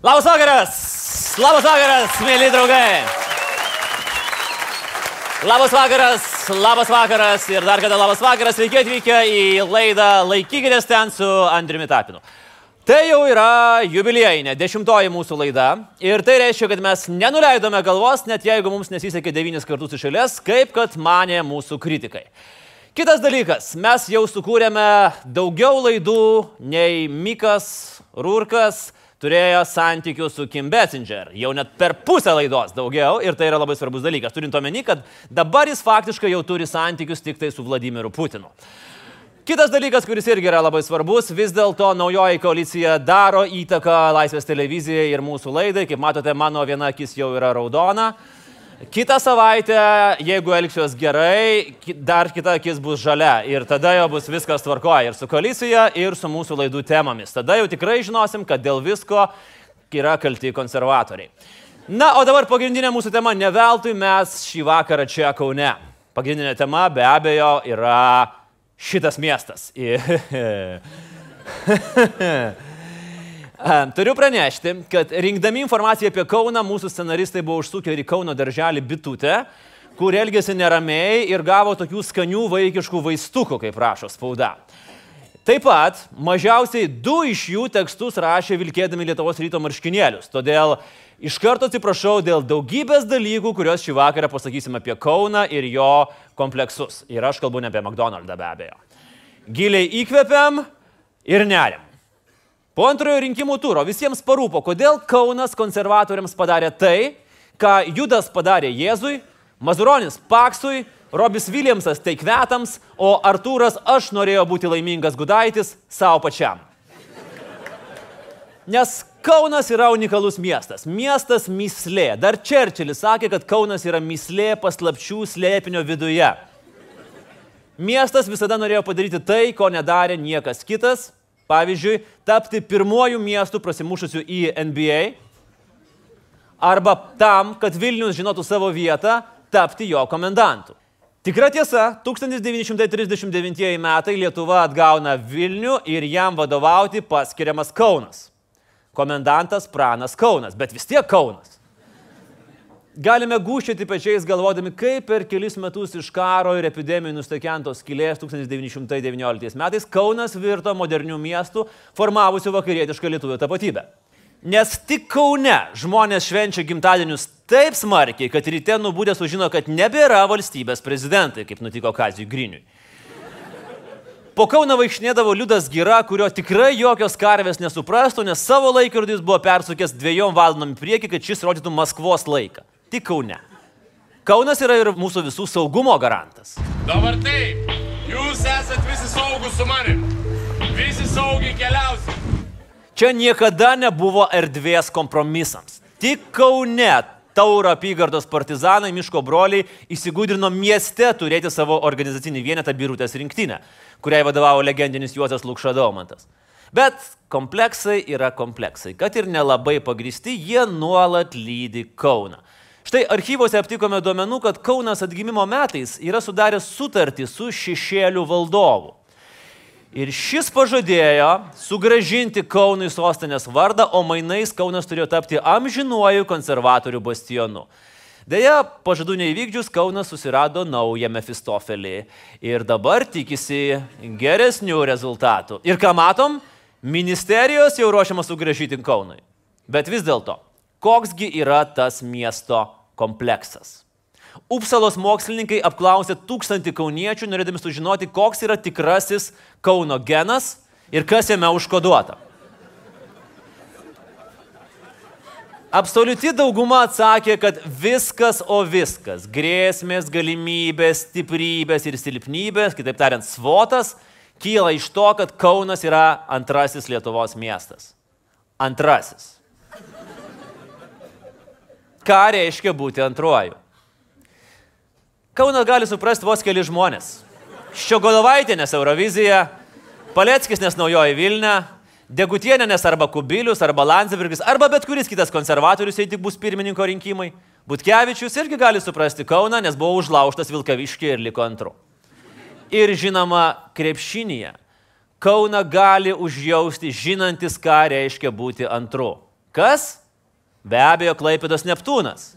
Labas vakaras! Labas vakaras, mėly draugai! Labas vakaras, labas vakaras ir dar kada labas vakaras, sveiki atvykę į laidą Laikykitės ten su Andriumi Tapinu. Tai jau yra jubiliejinė, dešimtoji mūsų laida ir tai reiškia, kad mes nenuleidome galvos, net jeigu mums nesisekė devynis kartus iš eilės, kaip kad mane mūsų kritikai. Kitas dalykas, mes jau sukūrėme daugiau laidų nei Mikas Rūrkas, turėjo santykių su Kim Bessinger. Jau net per pusę laidos daugiau ir tai yra labai svarbus dalykas. Turint omeny, kad dabar jis faktiškai jau turi santykius tik tai su Vladimiru Putinu. Kitas dalykas, kuris irgi yra labai svarbus, vis dėlto naujoji koalicija daro įtaką Laisvės televizijai ir mūsų laidai. Kaip matote, mano viena akis jau yra raudona. Kitą savaitę, jeigu elgsiuos gerai, dar kita akis bus žalia ir tada jau bus viskas tvarkoja ir su koalicija, ir su mūsų laidų temomis. Tada jau tikrai žinosim, kad dėl visko yra kalti konservatoriai. Na, o dabar pagrindinė mūsų tema, ne veltui mes šį vakarą čia Kaune. Pagrindinė tema be abejo yra šitas miestas. Turiu pranešti, kad rinkdami informaciją apie Kauną, mūsų scenaristai buvo užsukę ir į Kauno darželį bitutę, kur elgėsi neramiai ir gavo tokių skanių vaikiškų vaistukų, kaip rašo spauda. Taip pat mažiausiai du iš jų tekstus rašė vilkėdami Lietuvos ryto marškinėlius. Todėl iš karto atsiprašau dėl daugybės dalykų, kuriuos šį vakarą pasakysim apie Kauną ir jo kompleksus. Ir aš kalbu ne apie McDonald's be abejo. Giliai įkvepiam ir neriam. Po antrojo rinkimų turo visiems parūpo, kodėl Kaunas konservatoriams padarė tai, ką Judas padarė Jėzui, Mazuronis Paksui, Robis Viljamsas Teikvetams, o Artūras aš norėjau būti laimingas Gudaitis savo pačiam. Nes Kaunas yra unikalus miestas. Miestas mislė. Dar Čerčilis sakė, kad Kaunas yra mislė paslapčių slėpinio viduje. Miestas visada norėjo padaryti tai, ko nedarė niekas kitas Pavyzdžiui, tapti pirmuoju miestu prasimušusiu į NBA. Arba tam, kad Vilnius žinotų savo vietą, tapti jo komendantu. Tikra tiesa, 1939 metai Lietuva atgauna Vilnių ir jam vadovauti paskiriamas Kaunas. Komendantas Pranas Kaunas, bet vis tiek Kaunas. Galime gūščioti pečiais galvodami, kaip per kelis metus iš karo ir epidemijų nustekentos skilės 1919 metais Kaunas virto modernių miestų, formavusių vakarietišką lietuvių tapatybę. Nes tik Kaune žmonės švenčia gimtadienius taip smarkiai, kad ryte nubūdė sužino, kad nebėra valstybės prezidentai, kaip nutiko Kazijui Griniui. Po Kauną vaikšnėdavo Liudas Gira, kurio tikrai jokios karvės nesuprastų, nes savo laikrodis buvo persukęs dviejom valandom į priekį, kad šis rodytų Maskvos laiką tik Kaune. Kaunas yra ir mūsų visų saugumo garantas. Dabar taip, jūs esat visi saugus su manim. Visi saugiai keliausit. Čia niekada nebuvo erdvės kompromisams. Tik Kaune Tauro apygardos partizanai, miško broliai įsigudrino mieste turėti savo organizacinį vienetą Birutės rinktinę, kuriai vadovavo legendinis Juozas Lukšadaumantas. Bet kompleksai yra kompleksai. Kad ir nelabai pagristi, jie nuolat lydi Kauną. Štai archyvose aptikome duomenų, kad Kaunas atgimimo metais yra sudaręs sutartį su šešėlių valdovu. Ir šis pažadėjo sugražinti Kaunui sostinės vardą, o mainais Kaunas turėjo tapti amžinuoju konservatorių bastionu. Deja, pažadų neįvykdžius Kaunas susirado naują Mefistofelį ir dabar tikisi geresnių rezultatų. Ir ką matom, ministerijos jau ruošiamas sugražyti Kaunui. Bet vis dėlto, koksgi yra tas miesto kompleksas. Upsalos mokslininkai apklausė tūkstantį kauniečių, norėdami sužinoti, koks yra tikrasis Kauno genas ir kas jame užkoduota. Absoliuti dauguma atsakė, kad viskas, o viskas - grėsmės, galimybės, stiprybės ir silpnybės, kitaip tariant, svotas, kyla iš to, kad Kaunas yra antrasis Lietuvos miestas. Antrasis ką reiškia būti antruoju. Kaunas gali suprasti vos keli žmonės. Ščiogodovaitė, nes Eurovizija, Paleckis, nes naujoji Vilna, Degutienė, nes arba Kubilius, arba Landsbergis, arba bet kuris kitas konservatorius, jei tik bus pirmininko rinkimai. Butkevičius irgi gali suprasti Kauną, nes buvo užlaužtas Vilkaviškė ir liko antru. ir žinoma krepšinėje. Kauna gali užjausti, žinantis, ką reiškia būti antru. Kas? Be abejo, Klaipėdos Neptūnas.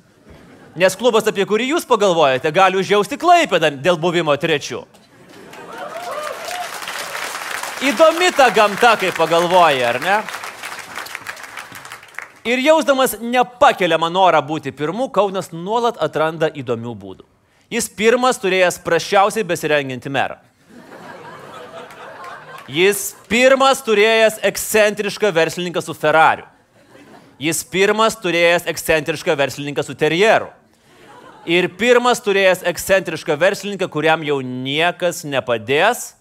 Nes klubas, apie kurį jūs pagalvojate, gali užjausti Klaipėdą dėl buvimo trečiu. Įdomi ta gamta, kai pagalvoji, ar ne? Ir jausdamas nepakeliamą norą būti pirmu, Kaunas nuolat atranda įdomių būdų. Jis pirmas turėjęs prašiausiai besirenginti merą. Jis pirmas turėjęs ekscentrišką verslininką su Ferrariu. Jis pirmas turėjęs ekscentrišką verslininką su terjeru. Ir pirmas turėjęs ekscentrišką verslininką, kuriam jau niekas nepadės,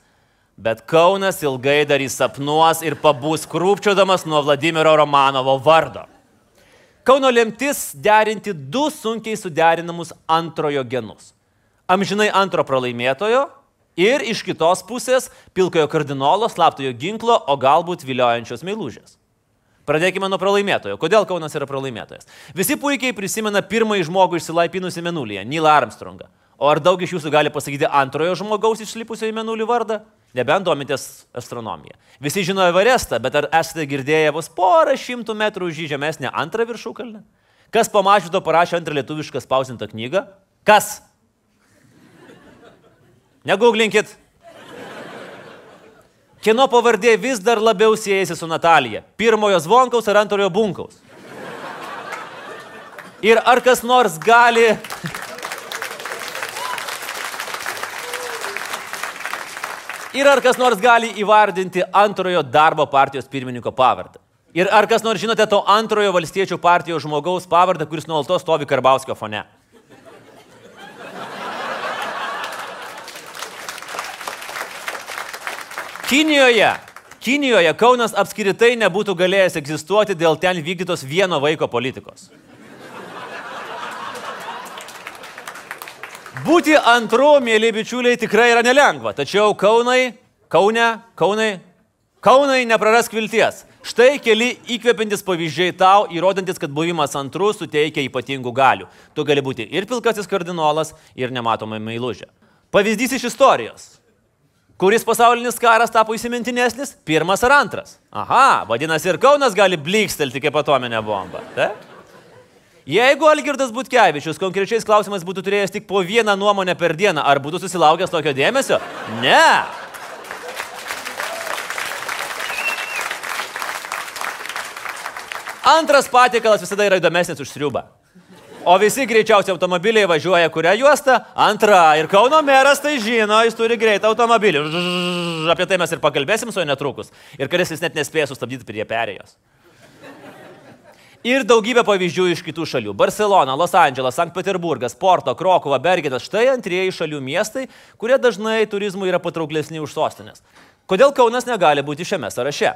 bet Kaunas ilgai dar įsapnuos ir pabūs krūpčiodamas nuo Vladimiro Romanovo vardo. Kauno lemtis derinti du sunkiai suderinamus antrojo genus. Amžinai antro pralaimėtojo ir iš kitos pusės pilkojo kardinolo, slaptojo ginklo, o galbūt viliojančios meilužės. Pradėkime nuo pralaimėtojo. Kodėl Kaunas yra pralaimėtojas? Visi puikiai prisimena pirmąjį žmogų išsilaipinusi menulyje - Neil Armstrongą. O ar daug iš jūsų gali pasakyti antrojo žmogaus išlipusio į menulį vardą? Nebent domitės astronomiją. Visi žino Everestą, bet ar esate girdėję vos porą šimtų metrų už jį žemesnę antrą viršūkalnę? Kas po mažyto parašė antrą lietuvišką spausintą knygą? Kas? Negauglinkit. Kieno pavardė vis dar labiau siejasi su Natalija? Pirmojo zvonkaus ar antrojo bunkaus? Ir ar kas nors gali... Ir ar kas nors gali įvardinti antrojo darbo partijos pirmininko pavardę? Ir ar kas nors žinote to antrojo valstiečių partijos žmogaus pavardę, kuris nuolatos stovi Karbauskio fone? Kinijoje, Kinijoje Kaunas apskritai nebūtų galėjęs egzistuoti dėl ten vykdytos vieno vaiko politikos. Būti antru, mėly bičiuliai, tikrai yra nelengva, tačiau Kaunai, Kaune, Kaunai, Kaunai neprarask vilties. Štai keli įkvepiantis pavyzdžiai tau, įrodantis, kad buvimas antru suteikia ypatingų galių. Tu gali būti ir pilkasis kardinolas, ir nematoma meilužė. Pavyzdys iš istorijos. Kuris pasaulinis karas tapo įsimintinesnis? Pirmas ar antras? Aha, vadinasi ir Kaunas gali blikstelti kaip atominė bomba. Ta? Jeigu Algirdas Butkevičius konkrečiais klausimais būtų turėjęs tik po vieną nuomonę per dieną, ar būtų susilaukęs tokio dėmesio? Ne. Antras patiekalas visada yra įdomesnis už sriubą. O visi greičiausiai automobiliai važiuoja kurią juostą? Antra. Ir Kauno meras tai žino, jis turi greitą automobilį. Žžž, apie tai mes ir pakalbėsim su juo netrukus. Ir karis jis net nespėja sustabdyti prie perėjos. Ir daugybė pavyzdžių iš kitų šalių. Barcelona, Los Andželas, Sankt Peterburgas, Porto, Krokova, Bergenas. Štai antrieji šalių miestai, kurie dažnai turizmui yra patrauklesni už sostinės. Kodėl Kaunas negali būti šiame sąraše?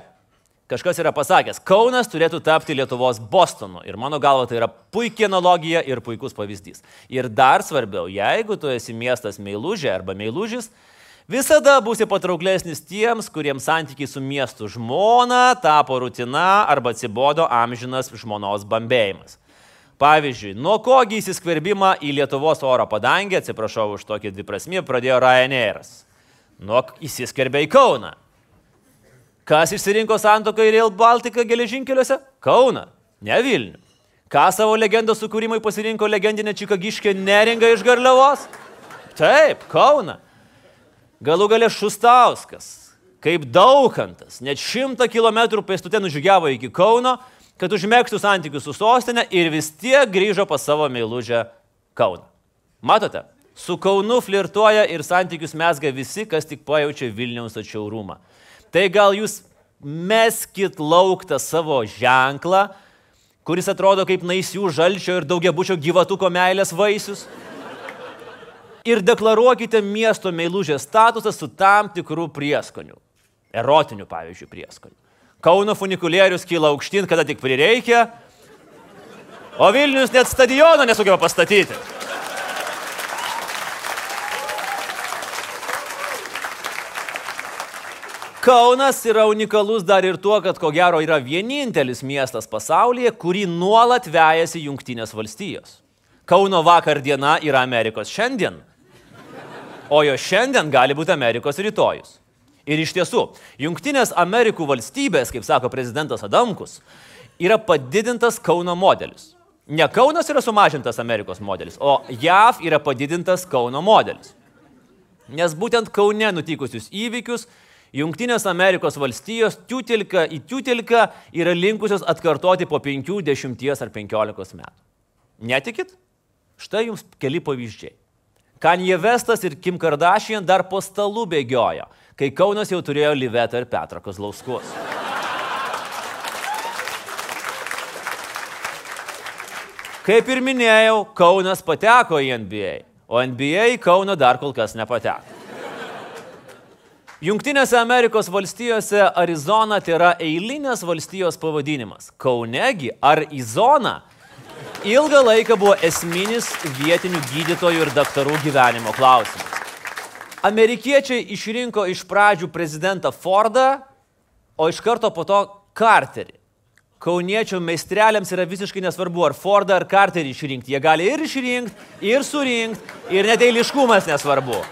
Kažkas yra pasakęs, Kaunas turėtų tapti Lietuvos Bostonu. Ir mano galva tai yra puikia analogija ir puikus pavyzdys. Ir dar svarbiau, jeigu tu esi miestas meilužė arba meilužis, visada būsi patrauklesnis tiems, kuriems santykiai su miestu žmona tapo rutina arba atsibodo amžinas žmonos bambėjimas. Pavyzdžiui, nuo kogi įsiskverbimą į Lietuvos oro padangę, atsiprašau už tokį dviprasmį, pradėjo Ryanairas. Nuo įsiskverbė į Kauną. Kas išsirinko santoką į Rail Baltica geležinkeliuose? Kauna, ne Vilnių. Ką savo legendos sukūrimui pasirinko legendinė čikagiškė neringa iš Garliavos? Taip, Kauna. Galų galę Šustauskas, kaip daukantas, net šimtą kilometrų pėstute nužygiavo iki Kauno, kad užmėgstų santykius su sostinė ir vis tiek grįžo pas savo meilužę Kauną. Matote, su Kaunu flirtuoja ir santykius mesga visi, kas tik pajaučia Vilniaus atšiaurumą. Tai gal jūs meskit lauktą savo ženklą, kuris atrodo kaip naisių žalčio ir daugiabučio gyvatuko meilės vaisius. Ir deklaruokite miesto meilužės statusą su tam tikrų prieskonių. Erotinių, pavyzdžiui, prieskonių. Kauno funikulierius kyla aukštyn, kada tik prireikia, o Vilnius net stadioną nesugeba pastatyti. Kaunas yra unikalus dar ir tuo, kad ko gero yra vienintelis miestas pasaulyje, kurį nuolat vejasi Junktinės valstijos. Kauno vakar diena yra Amerikos šiandien. O jo šiandien gali būti Amerikos rytojus. Ir iš tiesų, Junktinės Amerikų valstybės, kaip sako prezidentas Adamkus, yra padidintas Kauno modelis. Ne Kaunas yra sumažintas Amerikos modelis, o JAV yra padidintas Kauno modelis. Nes būtent Kaune nutikusius įvykius Junktinės Amerikos valstijos tiutilka į tiutilką yra linkusios atkartoti po 5, 10 ar 15 metų. Netikit? Štai jums keli pavyzdžiai. Kanye Vestas ir Kim Kardashian dar po stalų bėgiojo, kai Kaunas jau turėjo Livetą ir Petrą Kozlauskus. Kaip ir minėjau, Kaunas pateko į NBA, o NBA į Kauną dar kol kas nepateko. Junktinėse Amerikos valstijose Arizona tai yra eilinės valstijos pavadinimas. Kaunegi ar Izona ilgą laiką buvo esminis vietinių gydytojų ir daktarų gyvenimo klausimas. Amerikiečiai išrinko iš pradžių prezidentą Fordą, o iš karto po to Carterį. Kauniečių meistreliams yra visiškai nesvarbu, ar Fordą ar Carterį išrinkti. Jie gali ir išrinkti, ir surinkti, ir net eiliškumas nesvarbu.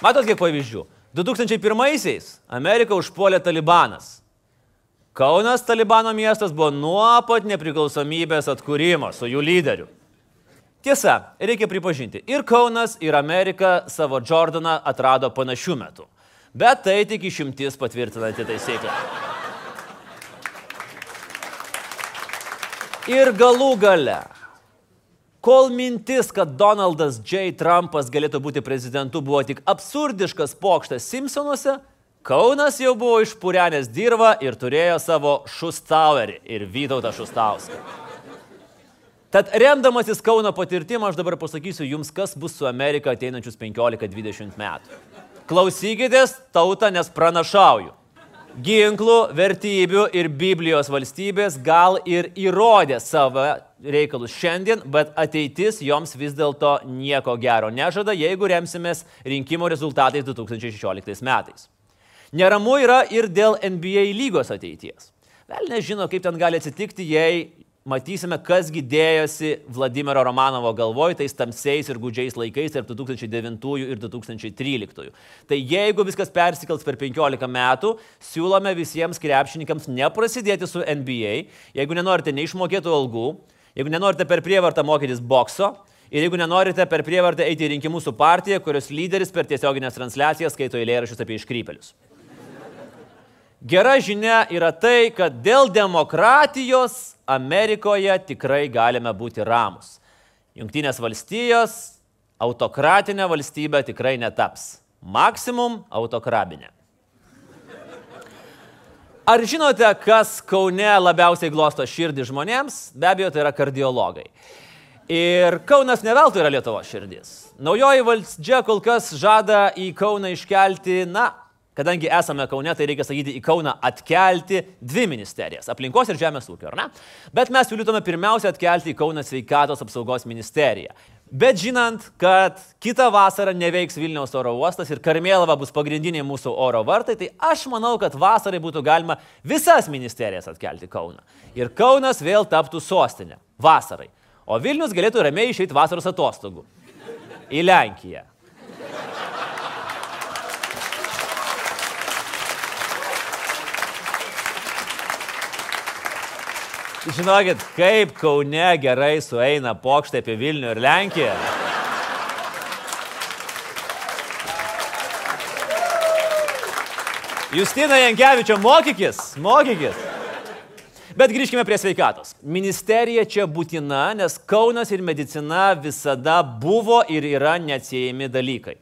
Matot, kiek pavyzdžių. 2001-aisiais Ameriką užpuolė Talibanas. Kaunas Talibano miestas buvo nuo pat nepriklausomybės atkūrimo su jų lyderiu. Tiesa, reikia pripažinti, ir Kaunas, ir Amerika savo Jordaną atrado panašių metų. Bet tai tik išimtis patvirtinanti taisyklę. Ir galų gale, kol mintis, kad Donaldas J. Trumpas galėtų būti prezidentu, buvo tik absurdiškas pokštas Simpsonuose, Kaunas jau buvo išpūrenęs dirbą ir turėjo savo Šustauerį ir Vytautą Šustauską. Tad remdamasis Kauno patirtimą aš dabar pasakysiu jums, kas bus su Amerika ateinančius 15-20 metų. Klausykitės tautą, nes pranašauju. Ginklų, vertybių ir Biblijos valstybės gal ir įrodė savo reikalus šiandien, bet ateitis joms vis dėlto nieko gero nežada, jeigu remsimės rinkimo rezultatais 2016 metais. Neramu yra ir dėl NBA lygos ateities. Vėl nežino, kaip ten gali atsitikti, jei matysime, kasgi dėjosi Vladimiro Romanovo galvoj tais tamsiais ir gudžiais laikais tarp 2009 ir 2013. Tai jeigu viskas persikels per 15 metų, siūlome visiems krepšininkams neprasidėti su NBA, jeigu nenorite neišmokėtų algų, jeigu nenorite per prievartą mokytis bokso, Ir jeigu nenorite per prievartą eiti į rinkimus su partija, kurios lyderis per tiesioginės transliacijas skaito eilėraščius apie iškrypelius. Gera žinia yra tai, kad dėl demokratijos Amerikoje tikrai galime būti ramus. Junktinės valstijos autokratinė valstybė tikrai netaps. Maksimum autokrabinė. Ar žinote, kas Kaune labiausiai glosto širdį žmonėms? Be abejo, tai yra kardiologai. Ir Kaunas neveltui yra Lietuvo širdis. Naujoji valdžia kol kas žada į Kauną iškelti, na, Kadangi esame Kaune, tai reikia sakyti į Kauną atkelti dvi ministerijas - aplinkos ir žemės ūkio, ar ne? Bet mes siūlytume pirmiausia atkelti į Kauną sveikatos apsaugos ministeriją. Bet žinant, kad kitą vasarą neveiks Vilniaus oro uostas ir Karmėlava bus pagrindiniai mūsų oro vartai, tai aš manau, kad vasarai būtų galima visas ministerijas atkelti Kauną. Ir Kaunas vėl taptų sostinė. Vasarai. O Vilnius galėtų ramiai išeiti vasaros atostogų. Į Lenkiją. Žinokit, kaip Kaune gerai sueina pokštai apie Vilnių ir Lenkiją. Justina Jankievičio, mokykis, mokykis. Bet grįžkime prie sveikatos. Ministerija čia būtina, nes Kaunas ir medicina visada buvo ir yra neatsiejami dalykai.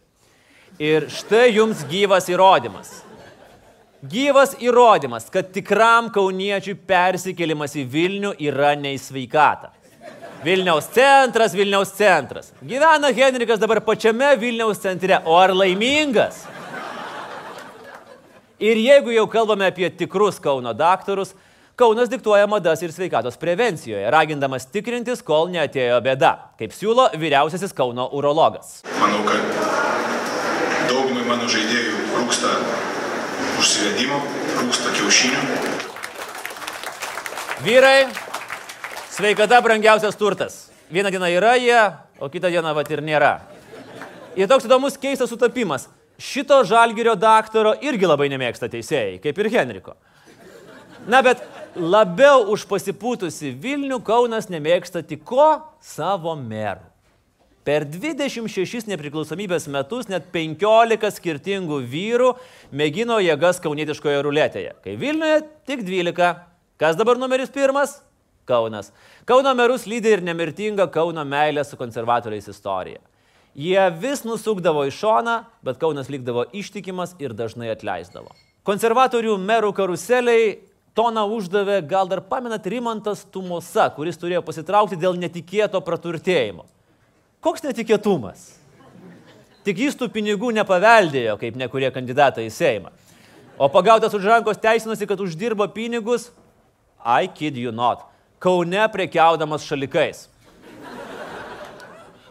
Ir štai jums gyvas įrodymas. Gyvas įrodymas, kad tikram kauniečiui persikėlimas į Vilnių yra neįsveikata. Vilniaus centras, Vilniaus centras. Gyvena Henrikas dabar pačiame Vilniaus centre, o ar laimingas? Ir jeigu jau kalbame apie tikrus Kauno daktarus, Kaunas diktuoja madas ir sveikatos prevencijoje, ragindamas tikrintis, kol neatėjo bėda, kaip siūlo vyriausiasis Kauno urologas. Manau, kad daugumai mano žaidėjų trūksta užsivedimo, trūksta kiaušinių. Vyrai, sveikata brangiausias turtas. Vieną dieną yra jie, o kitą dieną vat ir nėra. Ir toks įdomus keistas sutapimas. Šito žalgerio daktaro irgi labai nemėgsta teisėjai, kaip ir Henriko. Na, bet labiau už pasipūtusi Vilnių Kaunas nemėgsta tik ko? Savo merų. Per 26 nepriklausomybės metus net 15 skirtingų vyrų mėgino jėgas kaunietiškoje ruletėje. Kai Vilniuje tik 12. Kas dabar numeris pirmas? Kaunas. Kauno merus lydi ir nemirtinga Kauno meilė su konservatoriais istorija. Jie vis nusukdavo į šoną, bet Kaunas likdavo ištikimas ir dažnai atleisdavo. Konservatorių merų karuseliai toną uždavė, gal dar pamenat, Rimantas Tumosa, kuris turėjo pasitraukti dėl netikėto praturtėjimo. Koks netikėtumas? Tik jis tų pinigų nepaveldėjo, kaip nekurie kandidatai į Seimą. O pagautas už rankos teisinosi, kad uždirbo pinigus, I kid you not, Kaune prekiaudamas šalikais.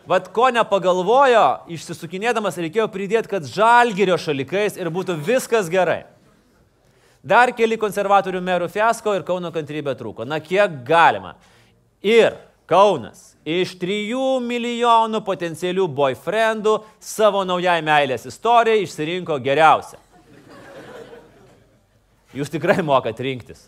Vat ko nepagalvojo, išsisukinėdamas reikėjo pridėti, kad žalgerio šalikais ir būtų viskas gerai. Dar keli konservatorių merų fiasko ir Kauno kantrybė trūko. Na kiek galima. Ir Kaunas iš 3 milijonų potencialių boyfriendų savo naujai meilės istorijai išsirinko geriausią. Jūs tikrai mokat rinktis.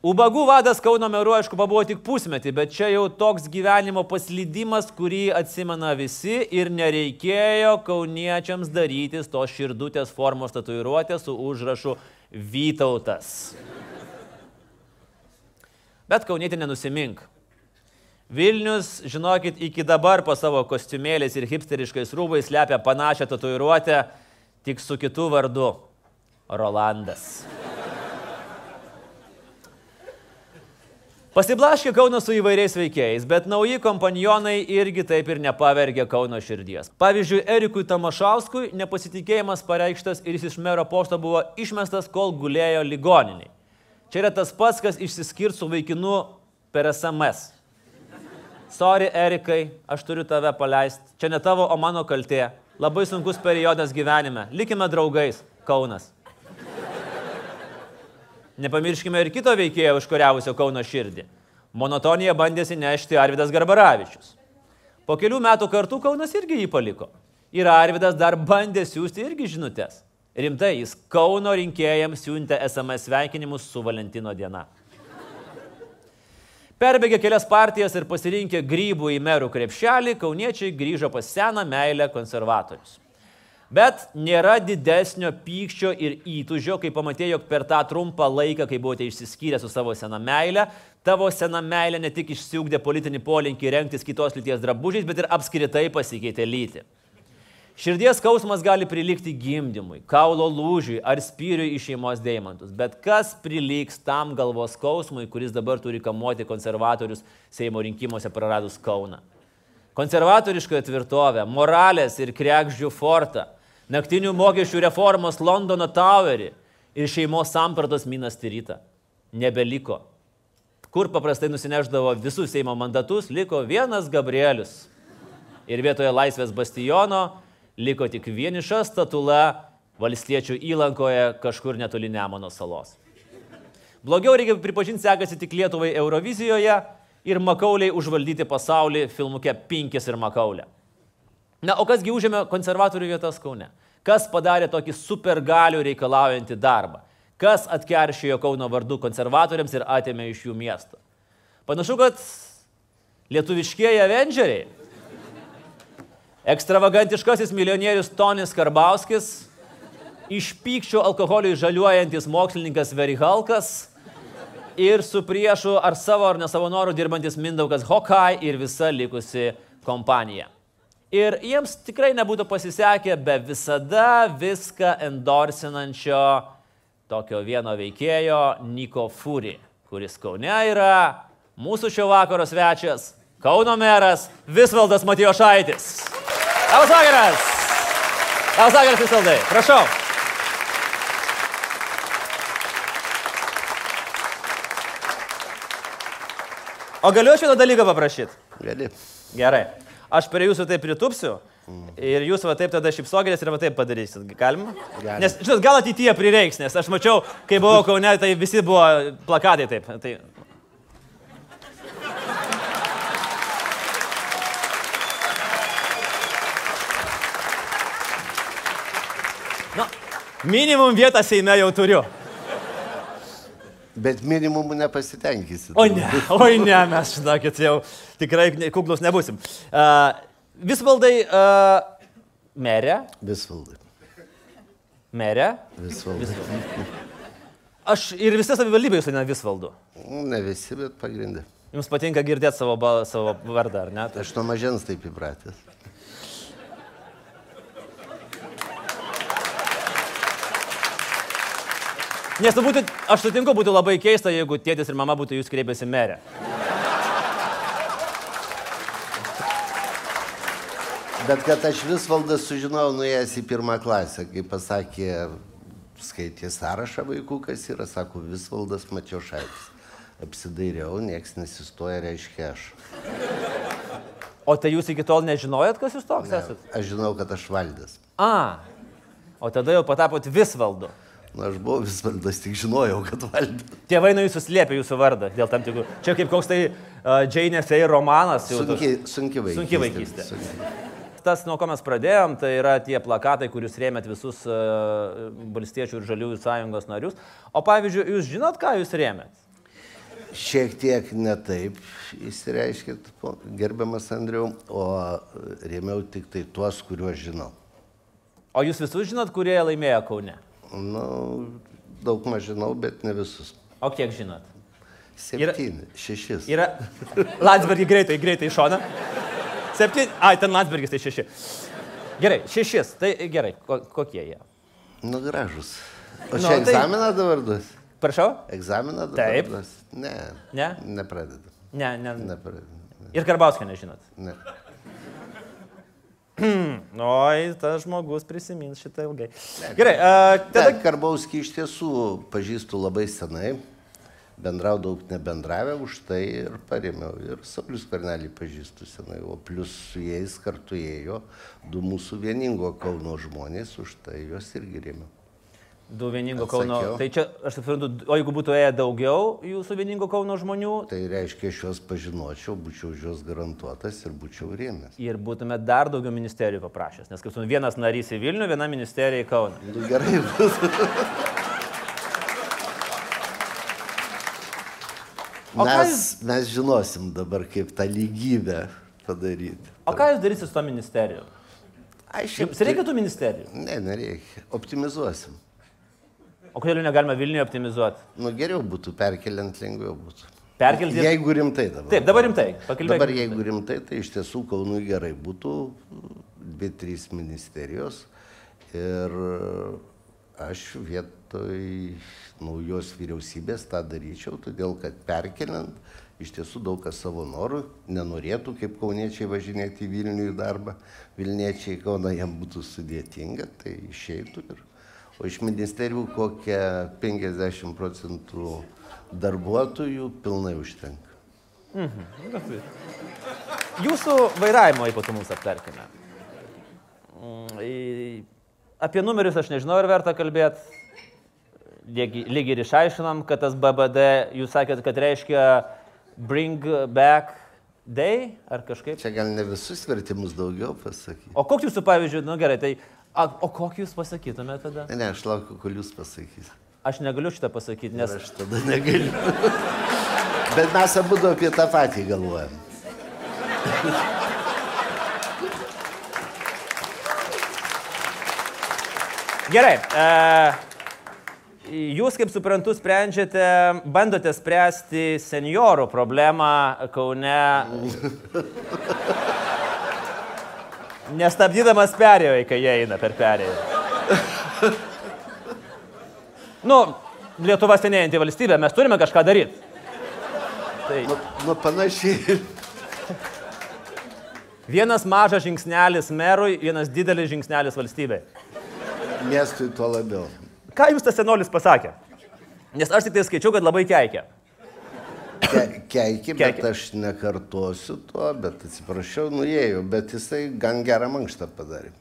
Ubagų vadas Kauno meru, aišku, pabuvo tik pusmetį, bet čia jau toks gyvenimo paslydimas, kurį atsimena visi ir nereikėjo kauniečiams darytis tos širdutės formos tatuiruotės su užrašu Vytautas. Bet kaunietė nenusimink. Vilnius, žinokit, iki dabar po savo kostiumėliais ir hipsteriškais rūbais slepia panašią tatuiruotę, tik su kitu vardu - Rolandas. Pasiblaškė Kaunas su įvairiais veikėjais, bet nauji kompanionai irgi taip ir nepavergė Kauno širdies. Pavyzdžiui, Erikui Tamašauskui nepasitikėjimas pareikštas ir jis iš mero posto buvo išmestas, kol gulėjo ligoniniai. Čia yra tas pats, kas išsiskirt su vaikinu per SMS. Sorry, Erikai, aš turiu tave paleisti. Čia ne tavo, o mano kaltė. Labai sunkus periodas gyvenime. Likime draugais. Kaunas. Nepamirškime ir kito veikėjo užkuriavusio Kauno širdį. Monotoniją bandėsi nešti Arvidas Garbaravičius. Po kelių metų kartų Kaunas irgi jį paliko. Ir Arvidas dar bandė siūsti irgi žinutės. Rimtai, jis Kauno rinkėjams siuntė SMS sveikinimus su Valentino diena. Perbėgė kelias partijas ir pasirinkę grybų į merų krepšelį, kauniečiai grįžo pas seną meilę konservatorius. Bet nėra didesnio pykčio ir įtužio, kai pamatėjai, jog per tą trumpą laiką, kai buvote išsiskyrę su savo sena meile, tavo sena meilė ne tik išsiugdė politinį polinkį rengtis kitos lyties drabužiais, bet ir apskritai pasikeitė lyti. Širdies skausmas gali prilikti gimdymui, kaulo lūžiui ar spyriui iš šeimos deimantus, bet kas priliks tam galvos skausmui, kuris dabar turi kamuoti konservatorius Seimo rinkimuose praradus Kauną? Konservatoriškoje tvirtovė, moralės ir krekždžių fortą naktinių mokesčių reformos Londono Towerį ir šeimos sampratos Minas Tirita. Nebeliko. Kur paprastai nusineždavo visus Seimo mandatus, liko vienas Gabrielius. Ir vietoje laisvės bastiono liko tik vieniša statula valstiečių įlankoje kažkur netoli Nemono salos. Blogiau reikia pripažinti sekasi tik Lietuvai Eurovizijoje ir Makauliai užvaldyti pasaulį filmuke Pinkis ir Makaulė. Na, o kasgi užėmė konservatorių vietas Kaune? Kas padarė tokį supergalių reikalaujantį darbą? Kas atkeršijo Kauno vardu konservatoriams ir atėmė iš jų miestą? Panašu, kad lietuviškieji Avengeriai. Ekstravagantiškasis milijonierius Tonis Karbauskis, iš pykščio alkoholiui žaliuojantis mokslininkas Verihalkas ir su priešu ar savo ar ne savo norų dirbantis Mindaugas Hokai ir visa likusi kompanija. Ir jiems tikrai nebūtų pasisekę be visada viską endorsinančio tokio vieno veikėjo Niko Furi, kuris Kaune yra mūsų šio vakaro svečias, Kauno meras Visvaldas Matijošaitis. Labas vakaras! Labas vakaras Visvaldai, prašau. O galiu vieną dalyką paprašyti? Gali. Gerai. Aš prie jūsų taip pritupsiu ir jūs va taip tada šipsokitės ir va taip padarysit. Galima? Galima. Nes, žinot, gal ateityje prireiks, nes aš mačiau, kai buvau Kaune, tai visi buvo plakatai taip. Tai... Minimum vietą Seime jau turiu. Bet minimumų nepasitenkysi. O ne, oi ne, mes, žinokit, jau tikrai kuklus nebusim. Uh, Visvaldai, uh, merė, Visvaldai. merė. Visvaldai. Aš ir visi savivaldybė jūs vadina Visvaldu. Ne visi, bet pagrindė. Jums patinka girdėti savo, bal- savo vardą, ar ne? Aš nuo mažens taip įpratęs. Nes būtų, aš sutinku, būtų labai keista, jeigu tėtis ir mama būtų jūs kreipęsi merę. Bet kad aš Visvaldas sužinojau nuėjęs į pirmą klasę, kai pasakė, skaitė sąrašą vaikų, kas yra, sako Visvaldas Matiošaitis. Apsidairiau, nieks nesistoja, reiškia aš. O tai jūs iki tol nežinojot, kas jūs toks Ne, esate? aš žinau, kad aš valdas. A, o tada jau patapot Visvaldu. Nu, aš buvau Visvaldas, tik žinojau, kad valdas. Tėvai nuo jūsų slėpė jūsų vardą dėl tam tikrų. Čia kaip koks tai uh, Džeinė Fey romanas. Sunki, sunki vaikystė. Sunki vaikystė. Sunki. Tas, nuo ko mes pradėjom, tai yra tie plakatai, kuriuos rėmėt visus uh, valstiečių ir žaliųjų sąjungos narius. O pavyzdžiui, jūs žinot, ką jūs rėmėt? Šiek tiek ne taip įsireiškit, gerbiamas Andriau, o rėmiau tik tai tuos, kuriuos žinau. O jūs visus žinot, kurie laimėjo Kaune? Nu, daug maž žinau, bet ne visus. O kiek žinot? Septyni, šešis. Yra. Landsbergį greitai, greitai iš šono. Septyni. Ai, ten Landsbergis tai šeši. Gerai, šešis. Tai gerai, ko, kokie jie? Nu, gražus. O Nu, čia tai- egzaminą dabar duos? Prašau? Egzaminą dabar Taip. duos? Ne. Ne? Nepradedu. Ne, ne. Nepradedu. Ir Karbauskio nežinot. Ne. Oi, tas žmogus prisimins šitą ilgai. Gerai, uh, tada... Tada Karbauskį iš tiesų pažįstu labai senai, bendrau daug nebendravę, už tai ir paremiau. Ir Saulis Karnelį pažįstu senai, o plus su jais kartu ėjo du mūsų vieningo Kauno žmonės, už tai juos irgi remiau. Du vieningo. Kauno. Tai čia, aš suprantu, o jeigu būtų ėję daugiau jūsų vieningo Kauno žmonių Tai reiškia, aš juos pažinočiau, būčiau už juos garantuotas ir būčiau rėmęs. ir būtume dar daugiau ministerijų paprašęs. Nes kaip suprantu, vienas narys į Vilnių, viena ministerija į Kauną. Nu, gerai bus. Mes, mes žinosim dabar, kaip tą lygybę padaryti. O ką jūs darysit su to ministeriju? Aš Jums reikia tų ministerijų? Ne, nereikia. Optimizuosim. O kodėl negalima Vilniuje optimizuoti? Nu, geriau būtų perkeliant, lengviau būtų. Perkelti. Jeigu rimtai dabar. Taip, dabar rimtai. Pakalbėkime. Dabar jeigu rimtai, tai iš tiesų Kaunui gerai būtų dvi, trys ministerijos. Ir aš vietoj naujos vyriausybės tą daryčiau, todėl kad perkeliant iš tiesų daug kas savo norų nenorėtų, kaip kauniečiai važinėti į Vilnių į darbą. Vilniečiai į Kauną jam būtų sudėtinga, tai išeitų. Ir, o iš ministerijų kokie 50 procentų darbuotojų pilnai užtenka. Jūsų vairavimo ypatumus aptarkime. Mm, Apie numerius aš nežinau, ar verta kalbėti. Lygiai ir išaiškinom, kad tas BBD, jūs sakėt, kad reiškia bring back day ar kažkaip. Čia gal ne visus vertimus daugiau pasakyti. O kokius jūsų pavyzdžiui, nu gerai, tai a, o kokį jūs pasakytumėte tada? Ne, ne, aš laukiu, kol jūs pasakysite. Aš negaliu šitą pasakyti, nes Nes aš tada negaliu. Bet mes abu apie tą patį galvojam. Gerai. E, jūs, kaip suprantu, sprendžiate, bandote spręsti seniorų problemą Kaune. Nestabdydamas perėjo, kai jie eina per perėją. Nu, Lietuva senėjanti valstybė, mes turime kažką daryti. Tai Nu, nu panašiai. vienas mažas žingsnelis merui, vienas didelis žingsnelis valstybei. Miestui tuo labiau. Ką jums tas senolis pasakė? Nes aš tik tai skaičiau, kad labai keikia. Ke, keiki, bet aš nekartosiu to, bet atsiprašau, nuėjau, bet jisai gan gerą mankštą padarė.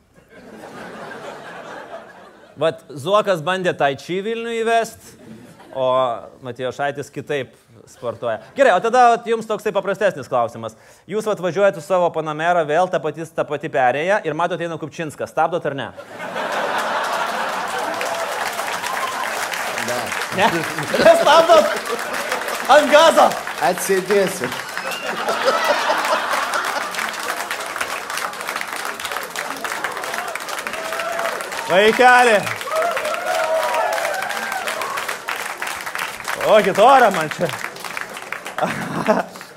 Vat Zuokas bandė tai čia Vilnių įvesti, o Matijo Šaitis kitaip sportuoja. Gerai, o tada vat, jums toksai paprastesnis klausimas. Jūs vat, važiuojate su savo panamerą, vėl ta pati, ta pati perėja ir matote eina Kupčinskas. Stabdot ar ne? Ne, nestabdot. Ant gazo. Atsėdėsiu. Vaikelė. O, kitorą man čia.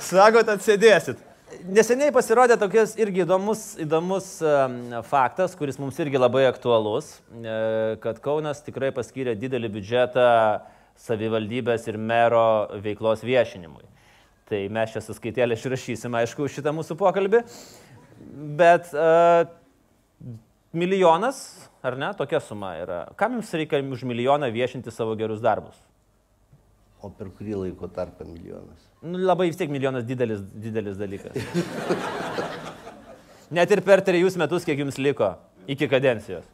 Sakot, atsėdėsit. Neseniai pasirodė tokias irgi įdomus, įdomus faktas, kuris mums irgi labai aktualus, e, kad Kaunas tikrai paskyrė didelį biudžetą savivaldybės ir mero veiklos viešinimui. Tai mes čia suskaitėlę išrašysim, aišku, šitą mūsų pokalbį. Bet uh, milijonas, ar ne, tokia suma yra. Kam jums reikia už milijoną viešinti savo gerus darbus? O per kurį laiko tarpą milijonas? Nu, labai vis tiek milijonas didelis, didelis dalykas. Net ir per trejus metus, kiek jums liko iki kadencijos.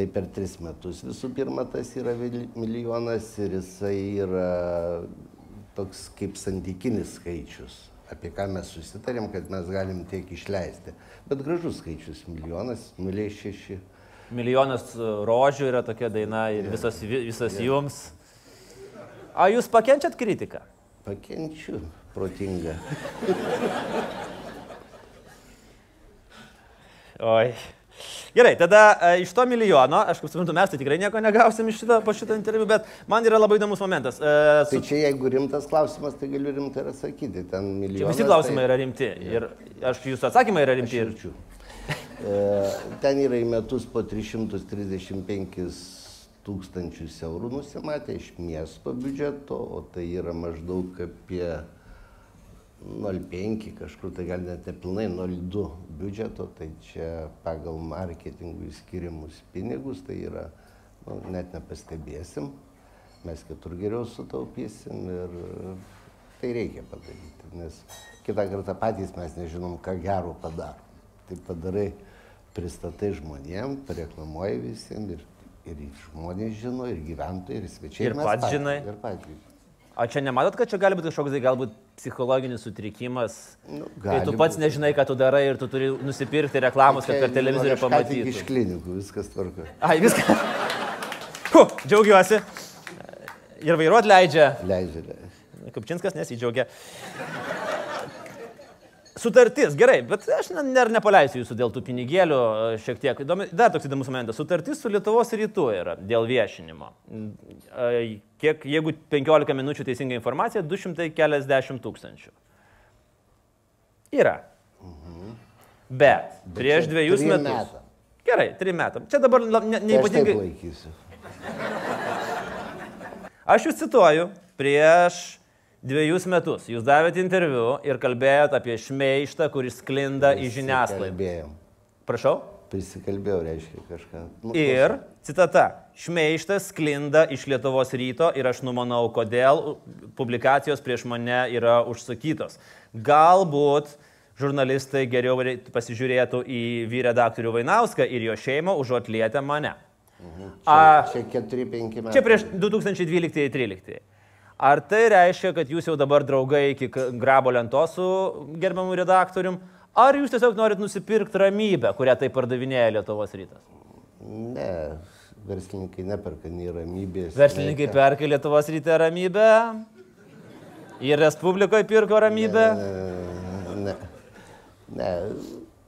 Tai per tris metus visų pirma tas yra milijonas ir jisai yra toks kaip santykinis skaičius, apie ką mes susitarėm, kad mes galim tiek išleisti. Bet gražus skaičius - milijonas, 0,6. Milijonas e, rožių yra tokia daina ir visas, vi- visas jums. A jūs pakenčiat kritiką? Pakenčiu protingą. Oi. Gerai, tada e, iš to milijono, aš kaip suprantu, mes tai tikrai nieko negausim iš šito, po šito interviu, bet man yra labai įdomus momentas. E, Tai su, čia jeigu rimtas klausimas, tai galiu rimtai ir atsakyti. Ten čia milijonas. visi klausimai tai... yra rimti ir aš jūsų atsakymai yra rimti. Ir, Širčių. E, Ten yra į metus po 335 tūkstančius eurų nusimatę iš miesto biudžeto, o tai yra maždaug apie 0,5 kažkur, tai gal net nepilnai 0,2 biudžeto, tai čia pagal marketingui skiriamus pinigus, tai yra, nu, net nepastebėsim, mes kitur geriau sutaupysim ir tai reikia padaryti, nes kitą kartą patys mes nežinom, ką gero padaro. Tai padarai, pristatai žmonėm, pareklamuoji visiems ir, ir žmonės žino, ir gyventojai, ir svečiai. Ir mes pats žinai. Ir patys. O čia nematot, kad čia gali būti kažkoks tai galbūt psichologinis sutrikimas, Nu, kai tu pats būt. nežinai, ką tu darai ir tu turi nusipirkti reklamos, kad Čia per televizorių ką tik Iš pamatytum. klinikų viskas tvarko. Ai, viską. Hu, džiaugiuosi. Ir vairuot leidžia. Leidžia. leidžia. Kupčinskas nesidžiaugia. Sutartis, gerai, bet aš ne, ne, nepaleisiu jūsų dėl tų pinigėlių e, šiek tiek. Įdomi, dar toks įdomus momentas. Sutartis su Lietuvos rytu yra dėl viešinimo. E, Kiek, jeigu 15 minučių teisinga informacija, 240 tūkstančių. Yra. Bet prieš čia dviejus metus. metam. Gerai, trim metam. Čia dabar ne, Tai aš. Aš jūs cituoju, prieš dviejus metus jūs davėte interviu ir kalbėjot apie šmeištą, kuris sklinda į žiniasklaidą. Kalbėjom. Prašau. Prisikalbėjau, reiškia kažką. Nu, Ir, citata, šmeištas sklinda iš Lietuvos ryto ir aš numanau, kodėl publikacijos prieš mane yra užsakytos. Galbūt žurnalistai geriau pasižiūrėtų į vyredaktorių Vainauską ir jo šeimą, užuot lietę mane. A, Čia 4-5 metai. Čia prieš 2012-2013. Ar tai reiškia, kad jūs jau dabar draugai iki grabo lentos su gerbiamu redaktorium, ar jūs tiesiog norit nusipirkti ramybę, kurią tai pardavinėja Lietuvos rytas? Ne, verslininkai neperka nei ramybės. Verslininkai nei perka Lietuvos rytę ramybę, ir Respublikoje pirko ramybę. Ne, ne, ne,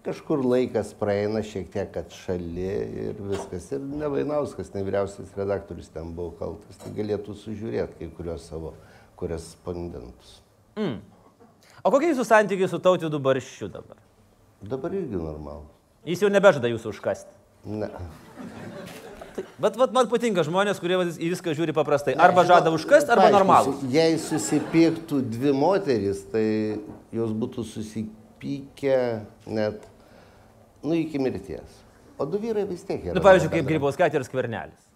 kažkur laikas praeina šiek tiek atšali ir viskas. Ir ne Vainauskas, ne vyriausias redaktorius ten buvo kaltas. Tai galėtų sužiūrėti kai kurios savo korespondentus. O kokie jūsų santykiai su tautvidu barščiu dabar? Dabar irgi normalu. Jis jau nebežada jūsų užkasti. Ne. Bet vat, man patinka žmonės, kurie vat, į viską žiūri paprastai. Arba žada užkasti, arba normalų. Jei susipyktų dvi moteris, tai jos būtų susipykę net, nu, iki mirties. O du vyrai vis tiek yra. Na, Nu, pavyzdžiui, kaip. Grybauskaitė ir Skvernelis.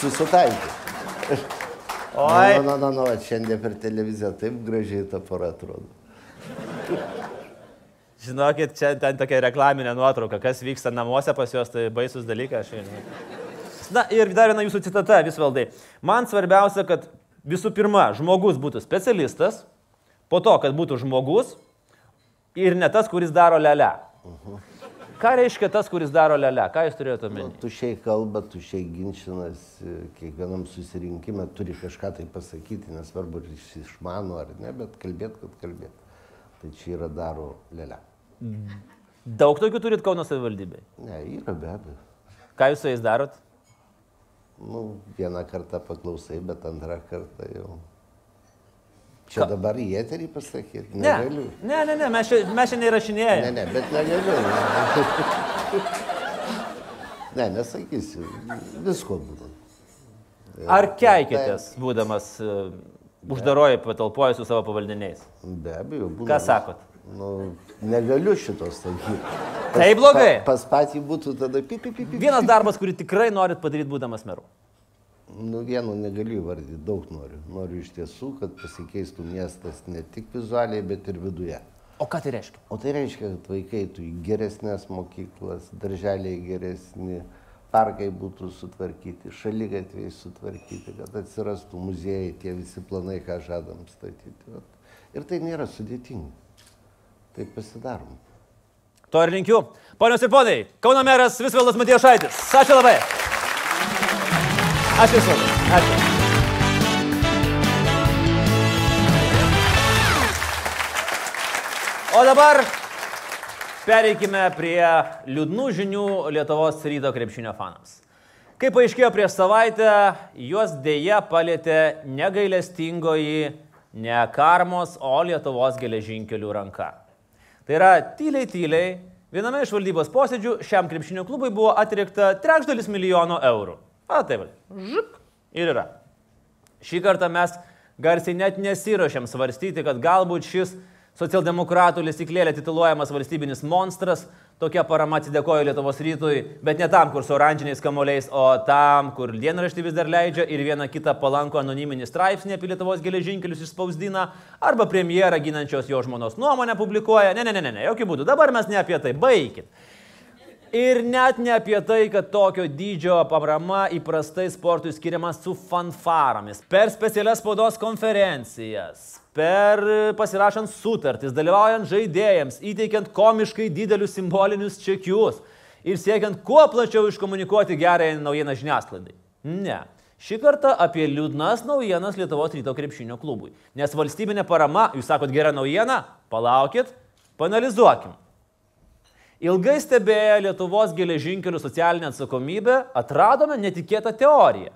Susitaikė. Oi. Na, na, na, na, šiandien per televiziją taip gražiai ta pora atrodo. Žinokit, čia ten tokia reklaminė nuotrauka, kas vyksta namuose pas juos, tai baisus dalykas. Na ir dar viena jūsų citata, visvaldai. Man svarbiausia, kad visų pirma, žmogus būtų specialistas, po to, kad būtų žmogus ir ne tas, kuris daro lele. Ką reiškia tas, kuris daro lele? Ką jūs turėjote Nu, omeny? tušiai kalba, tušiai ginčinasi, kiekvienam susirinkime turi kažką tai pasakyti, nesvarbu, ar jis išmano ar ne, bet kalbėt, kad kalbėt. Tai čia yra daro lėlė. Daug tokių turit Kauno savivaldybei. Ne, yra be abejo. Ką jūs su jais darot? Nu, vieną kartą paklausai, bet antrą kartą jau. Čia dabar į eterį pasakyti? Ne, Negaliu. ne, ne, ne mes, čia, mes šiandien Ne, įrašinėjame. ne, bet negaliu. Ne, nesakysiu. Visko būtų. Ar keikėtės, būdamas uh, uždaroji patalpoje su savo pavaldiniais? Be abejo, būna. Ką sakot? Nu, negaliu šito sakyti. Tai blogai. Pa, pas patį būtų tada pipi, pipi. Pi. Vienas darbas, kurį tikrai norit padaryti būdamas meru. Nu, vieno negaliu įvardyti, daug noriu. Noriu iš tiesų, kad pasikeistų miestas ne tik vizualiai, bet ir viduje. O ką tai reiškia? O tai reiškia, kad vaikai į geresnės mokyklas, darželiai geresni, parkai būtų sutvarkyti, šalygatviai sutvarkyti, kad atsirastų muziejai, tie visi planai, ką žadam statyti. Vat. Ir tai nėra sudėtinga. Tai pasidarom. To ir linkiu. Ponios ir ponai, Kauno meras Visvaldas Matėjo Šaitis. Ačiū labai. Ačiū Visvaldas. Ačiū. O dabar pereikime prie liūdnų žinių Lietuvos ryto krepšinio fanams. Kaip paaiškėjo prieš savaitę, juos dėja palėtė negailestingoji ne karmos, o Lietuvos geležinkelių ranka. Tai yra tyliai, tyliai, viename iš valdybos posėdžių šiam krepšinio klubui buvo atrinkta trečdalis milijono eurų. A, taip, žik ir yra. Šį kartą mes garsiai net nesiuošiam svarstyti, kad galbūt šis socialdemokratų lesiklėlė tituluojamas valstybinis monstras tokia parama atsidėkojo Lietuvos rytui, bet ne tam, kur su oranžiniais kamoliais, o tam, kur dienraštį vis dar leidžia ir vieną kitą palankų anoniminį straipsnį apie Lietuvos geležinkelius išspausdina, arba premjerą ginančios jo žmonos nuomonę publikuoja. Ne, ne, ne, ne, jokių būdų. Dabar mes ne apie tai, baigit. Ir net ne apie tai, kad tokio dydžio parama įprastai sportui skiriama su fanfaromis, per specialias spaudos konferencijas, per pasirašant sutartis, dalyvaujant žaidėjams, įteikiant komiškai didelius simbolinius čekius ir siekiant kuo plačiau iškomunikuoti gerąją naujieną žiniasklaidai. Ne. Šį kartą apie liūdnas naujienas Lietuvos ryto krepšinio klubui. Nes valstybinė parama, jūs sakot gera naujiena, palaukit, panalizuokim. Ilgai stebėję Lietuvos geležinkelių socialinę atsakomybę, atradome netikėtą teoriją.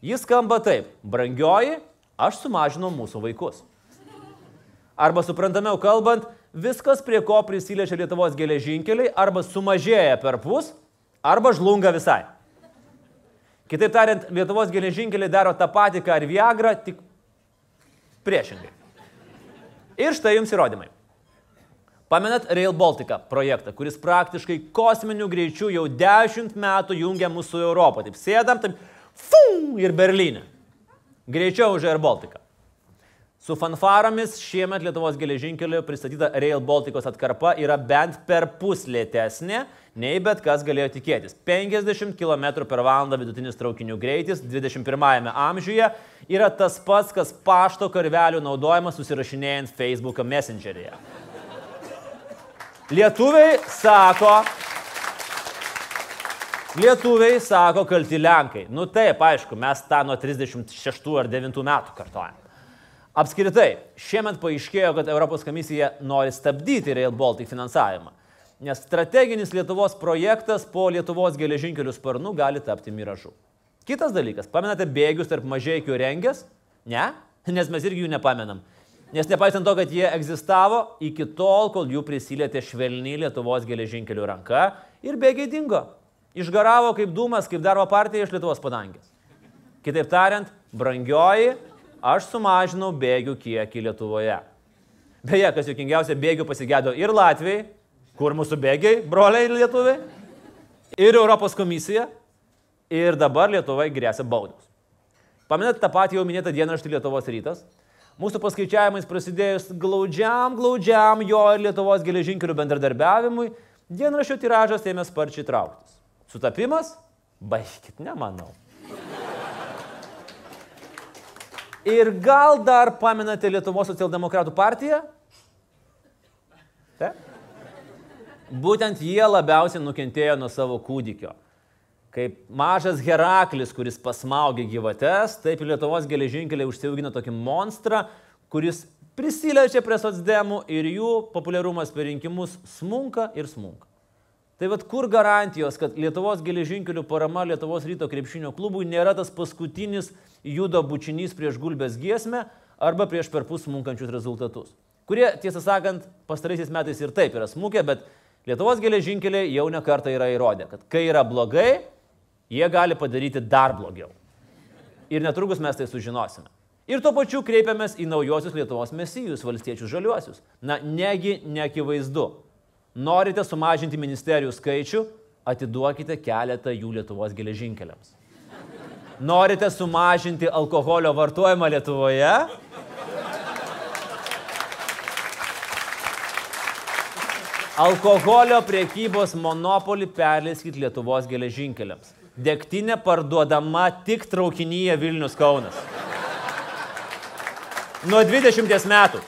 Jis skamba taip. Brangioji, aš sumažinau mūsų vaikus. Arba suprantamiau kalbant, viskas, prie ko prisiliečia Lietuvos geležinkeliai, arba sumažėja per pus, arba žlunga visai. Kitaip tariant, Lietuvos geležinkeliai daro tą patį, ką ir Viagra, tik priešingai. Ir štai jums įrodymai. Pamenat Rail Baltica projektą, kuris praktiškai kosminiu greičiu jau 10 metų jungia mūsų Europą. Taip sėdam, taip, fum, ir Berlyne. Greičiau už Air Baltica. Su fanfaromis šiemet Lietuvos geležinkelio pristatyta Rail Balticos atkarpa yra bent per pus lėtesnė, nei bet kas galėjo tikėtis. 50 km per valandą vidutinis traukinių greitis 21 amžiuje yra tas pats, kas pašto karvelių naudojimas susirašinėjant Facebook Messengeryje. Lietuviai sako, lietuviai sako kalti Lenkai. Nu taip, aišku, mes tą nuo 36 ar 9 metų kartojame. Apskritai, šiemet paaiškėjo, kad Europos komisija nori stabdyti Rail Baltic finansavimą, nes strateginis Lietuvos projektas po Lietuvos geležinkelių sparnų gali tapti miražu. Kitas dalykas, pamenate bėgius tarp mažiekių rengės? Ne, nes mes irgi jų nepamenam. Nes nepaisant to, kad jie egzistavo iki tol, kol jų prisilietė švelniai Lietuvos geležinkelių ranka ir bėgiai dingo. Išgaravo kaip dūmas, kaip darbo partija iš Lietuvos padangės. Kitaip tariant, brangioji, aš sumažinau bėgių kiekį Lietuvoje. Beje, kas juokingiausia, bėgių pasigėdo ir Latvijai, kur mūsų bėgiai, broliai lietuviai, ir Europos komisija, ir dabar Lietuvai grėsia baudos. Pamenat tą patį jau minėtą dienraštį Lietuvos rytas? Mūsų paskaičiavimais prasidėjus glaudžiam, glaudžiam jo ir Lietuvos geležinkelių bendradarbiavimui, dienraščio tiražas ėmė sparčiai trauktis. Sutapimas? Baigit, nemanau. Ir gal dar pamenate Lietuvos socialdemokratų partiją? Te? Būtent jie labiausiai nukentėjo nuo savo kūdikio. Kaip mažas Heraklis, kuris pasmaugė gyvates, taip ir Lietuvos geležinkeliai užsiaugino tokį monstrą, kuris prisiliečia prie socdemų ir jų populiarumas per rinkimus smunka ir smunka. Tai vad kur garantijos, kad Lietuvos geležinkelių parama Lietuvos ryto krepšinio klubui nėra tas paskutinis judo bučinys prieš gulbės giesmę arba prieš perpus smunkančius rezultatus, kurie, tiesą sakant, pastaraisiais metais ir taip yra smukę, bet Lietuvos geležinkeliai jau ne kartą yra įrodę, kad kai yra blogai, jie gali padaryti dar blogiau. Ir netrukus mes tai sužinosime. Ir tuo pačiu kreipiamės į naujosius Lietuvos mesijus, valstiečius žaliuosius. Na, negi neakivaizdu, Norite sumažinti ministerijų skaičių, atiduokite keletą jų Lietuvos geležinkeliams. Norite sumažinti alkoholio vartojimą Lietuvoje? Alkoholio priekybos monopolį perleiskit Lietuvos geležinkeliams. Degtinė parduodama tik traukinyje Vilnius Kaunas. Nuo 20 metų.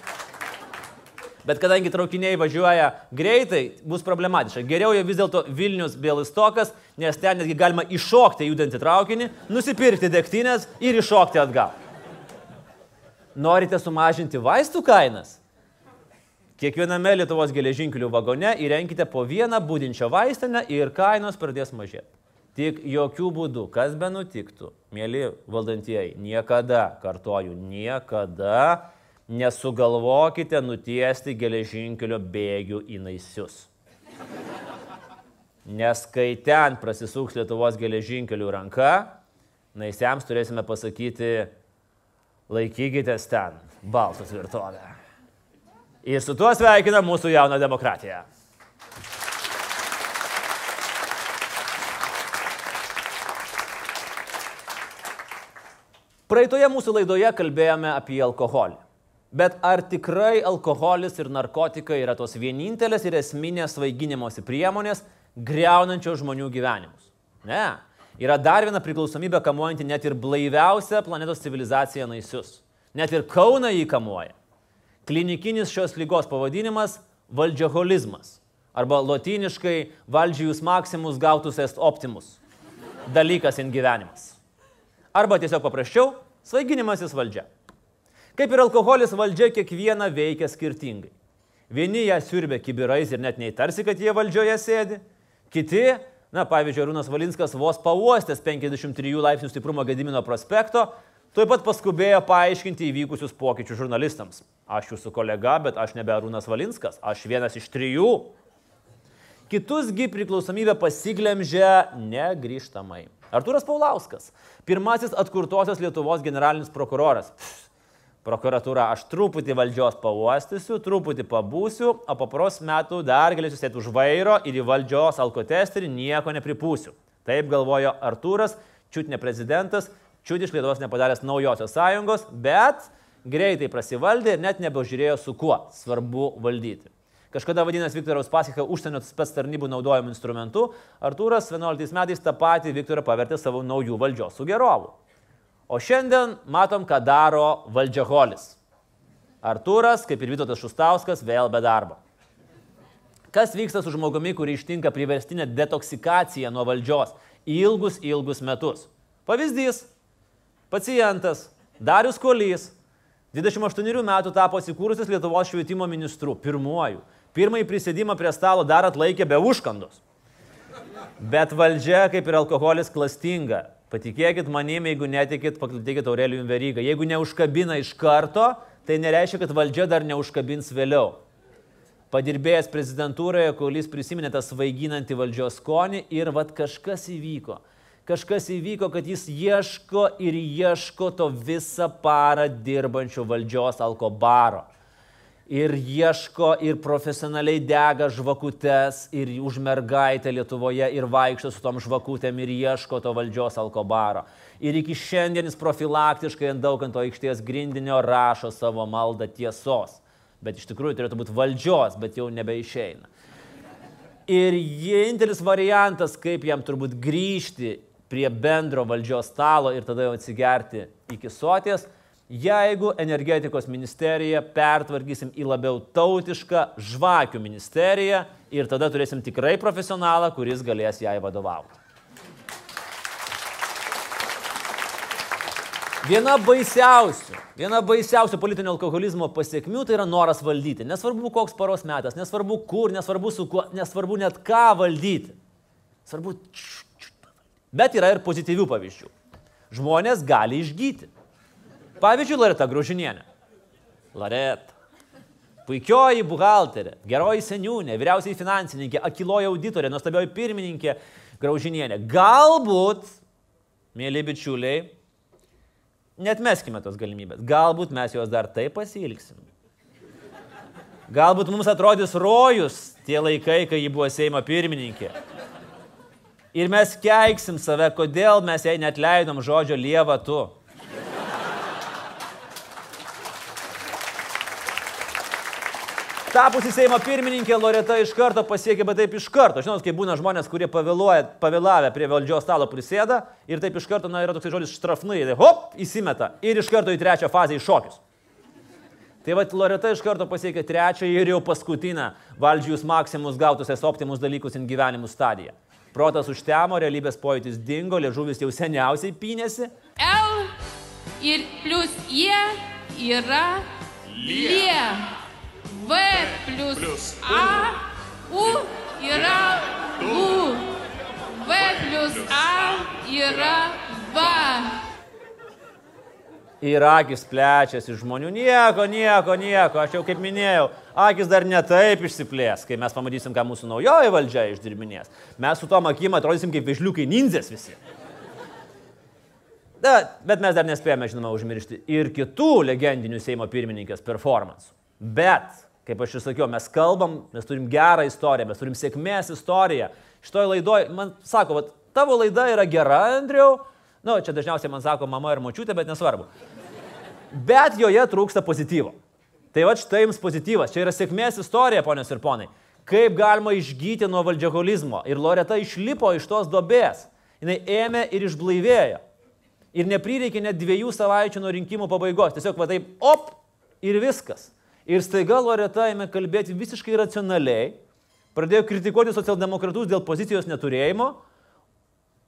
Bet kadangi traukiniai važiuoja greitai, bus problematiška. Geriau jau vis dėlto Vilnius Bielistokas, nes ten netgi galima iššokti judantį traukinį, nusipirkti degtinės ir iššokti atgal. Norite sumažinti vaistų kainas? Kiekviename Lietuvos geležinkelių vagone įrenkite po vieną būdinčią vaistinę ir kainos pradės mažėti. Tik jokių būdų, kas be nutiktų, mėly valdantieji, niekada, kartoju, niekada nesugalvokite nutiesti geležinkelio bėgių į naisius. Nes kai ten prasisuks Lietuvos geležinkelių ranka, naisiams turėsime pasakyti, laikykitės ten, balsas virtovė. Ir su tuo sveikina mūsų jauną demokratiją. Praeitoje mūsų laidoje kalbėjome apie alkoholį. Bet ar tikrai alkoholis ir narkotikai yra tos vienintelės ir esminės svaiginimosi priemonės, greunančios žmonių gyvenimus? Ne. Yra dar viena priklausomybė kamuojanti net ir blaiviausią planetos civilizaciją naisius. Net ir Kauna jį kamuoja. Klinikinis šios lygos pavadinimas - valdžiaholizmas. Arba lotyniškai valdžius maximus gautus est optimus. Dalykas in gyvenimas. Arba tiesiog paprasčiau - svaiginimasis valdžia. Kaip ir alkoholis valdžia kiekvieną veikia skirtingai. Vieni ją siurbia kibirais ir net neįtarsi, kad jie valdžioje sėdi. Kiti, na pavyzdžiui, Rūnas Valinskas vos pauostęs 53 laipsnių stiprumo Gedimino prospekto, tuoj pat paskubėjo paaiškinti įvykusius pokyčius žurnalistams. Aš jūsų kolega, bet aš nebe Rūnas Valinskas, aš vienas iš trijų. Kitusgi priklausomybę pasiglemžia negrįžtamai. Arturas Paulauskas, pirmasis atkurtosios Lietuvos generalinis prokuroras. Pff, prokuratūra, aš truputį valdžios pauostysiu, truputį pabūsiu, o po pros metų dar galėsiu sėti už vairo ir į valdžios alkotesterį nieko nepripūsiu. Taip galvojo Artūras, čiut ne prezidentas, čiut iš Lietuvos nepadaręs naujosios sąjungos, bet greitai prasivaldė ir net nebežiūrėjo su kuo svarbu valdyti. Kažkada vadinęs Viktoras Pasichą užsienio spets tarnybų naudojamų instrumentu, Artūras 11 metais tą patį Viktorą pavertė savo naujų valdžios sugerovų. O šiandien matom, ką daro valdžiaholis. Artūras, kaip ir Vytautas Šustauskas, vėl be darbo. Kas vyksta su žmogumi, kurį ištinka priverstinė detoksikacija nuo valdžios ilgus, ilgus metus? Pavyzdys. Pacientas Darius Kolys, 28 metų tapo įsikūrusius Lietuvos švietimo ministru, pirmuoju. Pirmąjį prisėdimą prie stalo dar atlaikė be užkandos. Bet valdžia, kaip ir alkoholis, klastinga. Patikėkit manim, jeigu netikit, paklausykit Aurelijų Verygą. Jeigu neužkabina iš karto, tai nereiškia, kad valdžia dar neužkabins vėliau. Padirbėjęs prezidentūroje, Kaulys prisiminė tą svaiginantį valdžios skonį ir vad kažkas įvyko. Kažkas įvyko, kad jis ieško ir ieško to visą parą dirbančio valdžios alkobaro ir ieško ir profesionaliai dega žvakutes ir už mergaitę Lietuvoje ir vaikšto su tom žvakutėm ir ieško to valdžios alkobaro. Ir iki šiandien jis profilaktiškai ant dauganto aikštės grindinio rašo savo maldą tiesos. Bet iš tikrųjų turėtų būti valdžios, bet jau nebeišeina. Ir vienintelis variantas, kaip jam turbūt grįžti prie bendro valdžios stalo ir tada jau atsigerti iki soties, jeigu energetikos ministeriją pertvarkysim į labiau tautišką žvakių ministeriją ir tada turėsim tikrai profesionalą, kuris galės jai vadovauti. Viena baisiausių, viena baisiausių politinio alkoholizmo pasiekmių tai yra noras valdyti. Nesvarbu, koks paros metas, nesvarbu kur, nesvarbu su kuo, nesvarbu net ką valdyti. Svarbu. Bet yra ir pozityvių pavyzdžių. Žmonės gali išgyti. Pavyzdžiui, Loreta Graužinienė. Loreta. Puikioji buhalterė, geroji seniūnė, vyriausiai finansininkė, akiloji auditorė, nuostabioji pirmininkė Graužinienė. Galbūt, mėly bičiuliai, net meskime tos galimybės. Galbūt mes juos dar taip pasilgsim. Galbūt mums atrodys rojus tie laikai, kai ji buvo Seimo pirmininkė. Ir mes keiksim save, kodėl mes jai net leidom žodžio lieva tu. Tapusi Seimo pirmininkė, Loreta iš karto pasiekė, bet taip iš karto. Žinot, kai būna žmonės, kurie pavėlavę prie valdžios stalo prisėda ir taip iš karto, na, yra toks žodis štrafnai, tai hop, įsimeta ir iš karto į trečią fazę į šokius. Tai vad Loreta iš karto pasiekė trečią ir jau paskutinę valdžius maksimus gautus es optimus dalykus in gyvenimų stadiją. Protas užtemo, realybės pojūtis dingo, liežuvis jau seniausiai pynėsi. L ir plus I yra lie. V plus, Plus A, U yra U. V plus A yra V. Ir akis plečiasi žmonių. Nieko, nieko, nieko. Aš jau kaip minėjau, akis dar ne taip išsiplės, kai mes pamatysim, ką mūsų naujoji valdžia išdirbinės. Mes su tom akim atrodysim kaip vežliukai nindzės visi. Da, bet mes dar nespėjome, žinoma, užmiršti ir kitų legendinių Seimo pirmininkės performansų. Bet, kaip aš ir sakiau, mes kalbam, mes turim gerą istoriją, mes turim sėkmės istoriją. Šitoje laidoje, man sako, vat, tavo laida yra gera, Andriau. Na, nu, čia dažniausiai man sako mama ir močiutė, bet nesvarbu. Bet joje trūksta pozityvo. Tai va štai jums pozityvas. Čia yra sėkmės istorija, ponios ir ponai. Kaip galima išgyti nuo valdžiaholizmo. Ir Loreta išlipo iš tos dobės. Jis ėmė ir išblaivėjo. Ir neprireikė net dviejų savaičių nuo rinkimų pabaigos. Tiesiog va taip, op, ir viskas. Ir staiga Loreta ėmė kalbėti visiškai racionaliai, pradėjo kritikuoti socialdemokratus dėl pozicijos neturėjimo,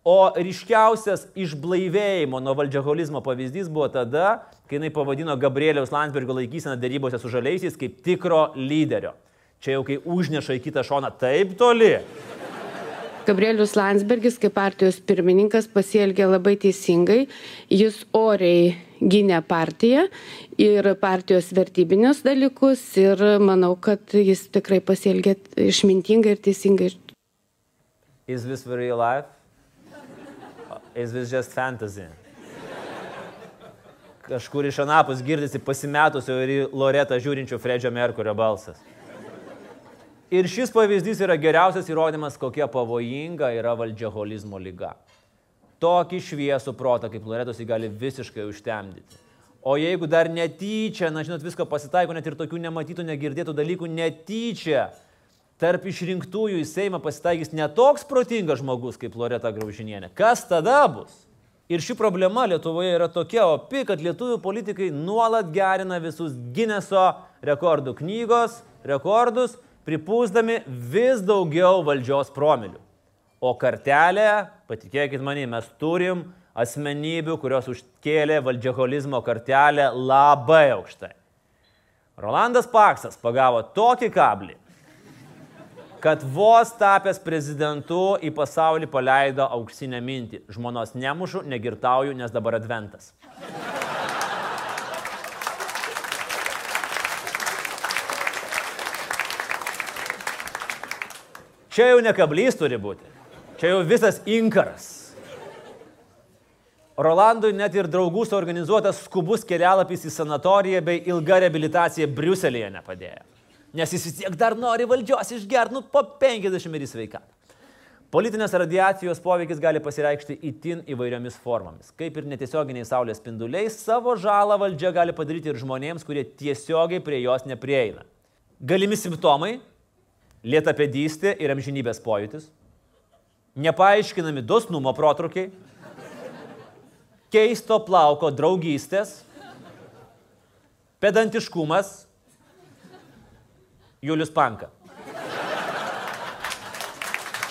o ryškiausias išblaivėjimo nuo valdžiaholizmo pavyzdys buvo tada, kai jinai pavadino Gabrieliaus Landsbergio laikyseną darybose su žaliaisiais kaip tikro lyderio. Čia jau kai užneša į kitą šoną taip toli. Gabrielius Landsbergis kaip partijos pirmininkas pasielgė labai teisingai. Jis oriai gynė partiją ir partijos vertybinius dalykus ir manau, kad jis tikrai pasielgė išmintingai ir teisingai. Is this real life? Is this just fantasy? Kažkur iš anapus girdisi pasimetusio ir į Loretą žiūrinčio Fredžio Merkurio balsas. Ir šis pavyzdys yra geriausias įrodymas, kokia pavojinga yra valdžiaholizmo lyga. Tokį šviesų protą kaip Loretos jį gali visiškai užtemdyti. O jeigu dar netyčia, na žinot, visko pasitaiko, net ir tokių nematytų, negirdėtų dalykų, netyčia tarp išrinktųjų į Seimą pasitaikys netoks protingas žmogus kaip Loreta Graužinienė. Kas tada bus? Ir ši problema Lietuvoje yra tokia opi, kad lietuvių politikai nuolat gerina visus Guinneso rekordų knygos, rekordus, pripūsdami vis daugiau valdžios promilių. O kartelė, patikėkit manim, mes turim asmenybių, kurios užkėlė valdžiaholizmo kartelę labai aukštai. Rolandas Paksas pagavo tokį kablį, kad vos tapęs prezidentu į pasaulį paleido auksinę mintį. Žmonos nemušu, negirtauju, nes dabar adventas. Čia jau ne kablys turi būti. Čia jau visas inkaras. Rolandui net ir draugų suorganizuotas skubus kelialapis į sanatoriją bei ilga reabilitacija Briuselėje nepadėjo. Nes jis vis tiek dar nori valdžios išgerti, nu, po 50 ir sveikatą. Politinės radiacijos poveikis gali pasireikšti itin įvairiomis formomis. Kaip ir netiesioginiai saulės spinduliai, savo žalą valdžia gali padaryti ir žmonėms, kurie tiesiogiai prie jos neprieina. Galimi simptomai - lietapėdystė ir amžinybės pojūtis, nepaaiškinami dosnumo protrukiai, keisto plauko draugystės, Pedantiškumas. Julius Panka.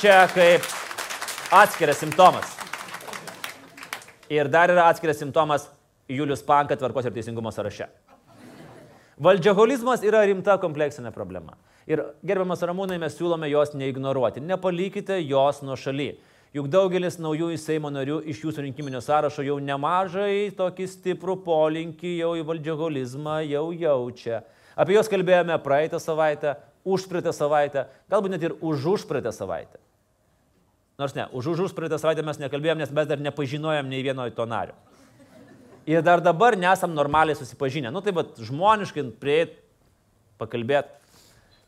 Čia kaip atskiras simptomas. Ir dar yra atskiras simptomas Julius Panka tvarkos ir teisingumo sąraše. Valdžiaholizmas yra rimta kompleksinė problema. Ir gerbiamas Ramūnai, mes siūlome jos neignoruoti. Nepalikite jos nuo šaly. Juk daugelis naujųjų Seimo narių iš jūsų rinkiminio sąrašo jau nemažai tokį stiprų polinkį jau į valdžiaholizmą jau jaučia. Apie juos kalbėjome praeitą savaitę, užpraeitą savaitę, galbūt net ir už užpraeitą savaitę. Nors ne, už už užpraeitą savaitę mes nekalbėjom, nes mes dar nepažinojom nei vieno to nario. Ir dar dabar nesam normaliai susipažinę. Nu tai va, žmoniškai prieit, pakalbėti.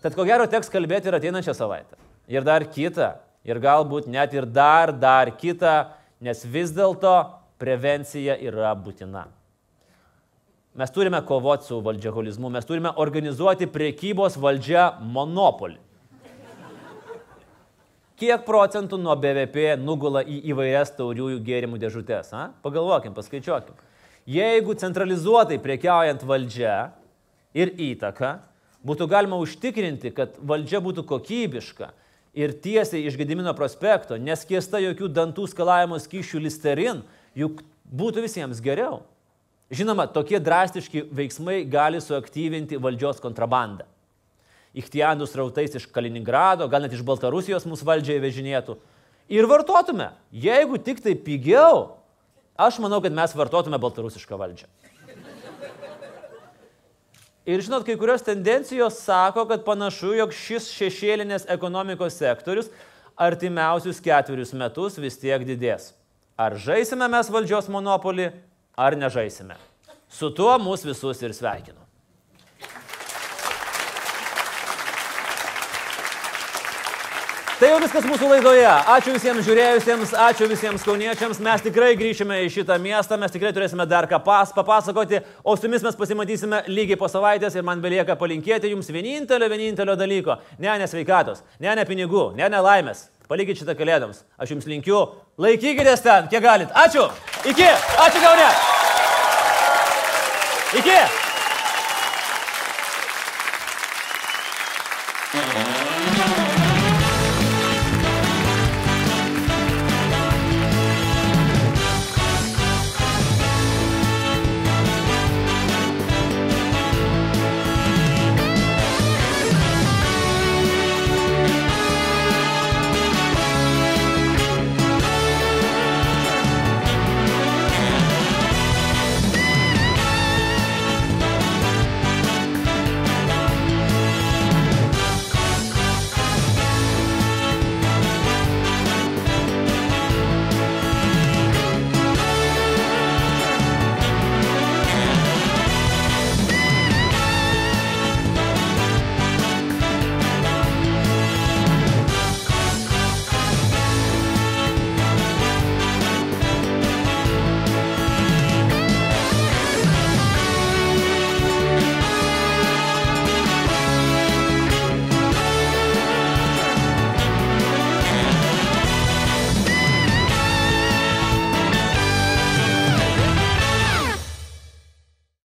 Tad ko gero teks kalbėti ir ateinančią savaitę. Ir dar kitą. Ir galbūt net ir dar, dar kitą, nes vis dėlto prevencija yra būtina. Mes turime kovoti su valdžiaholizmu, mes turime organizuoti priekybos valdžia monopolį. Kiek procentų nuo BVP nugula į įvairias tauriųjų gėrimų dėžutės? A? Pagalvokim, paskaičiuokim. Jeigu centralizuotai priekiaujant valdžia ir įtaka, būtų galima užtikrinti, kad valdžia būtų kokybiška ir tiesiai iš Gedimino prospekto, neskiesta jokių dantų skalavimo skyšių listerin, juk būtų visiems geriau. Žinoma, tokie drastiški veiksmai gali suaktyvinti valdžios kontrabandą. Ichtianų srautais iš Kaliningrado, gal net iš Baltarusijos mūsų valdžiai vežinėtų. Ir vartotume, jeigu tik tai pigiau, Aš manau, kad mes vartotume baltarusišką valdžią. Ir žinot, kai kurios tendencijos sako, kad panašu, jog šis šešėlinės ekonomikos sektorius artimiausius ketverius metus vis tiek didės. Ar žaisime mes valdžios monopolį, ar nežaisime. Su tuo mūsų visus ir sveikinu. Tai jau viskas mūsų laidoje. Ačiū visiems žiūrėjusiems, ačiū visiems kauniečiams. Mes tikrai grįšime į šitą miestą, mes tikrai turėsime dar ką pas, papasakoti, o su jumis mes pasimatysime lygiai po savaitės ir man belieka palinkėti jums vienintelio, vienintelio dalyko. Ne ne sveikatos, ne ne pinigų, ne ne laimės. Palikit šitą kalėdams. Aš jums linkiu, laikykitės ten, kiek galit. Ačiū. Iki. Ačiū Kaune. Iki.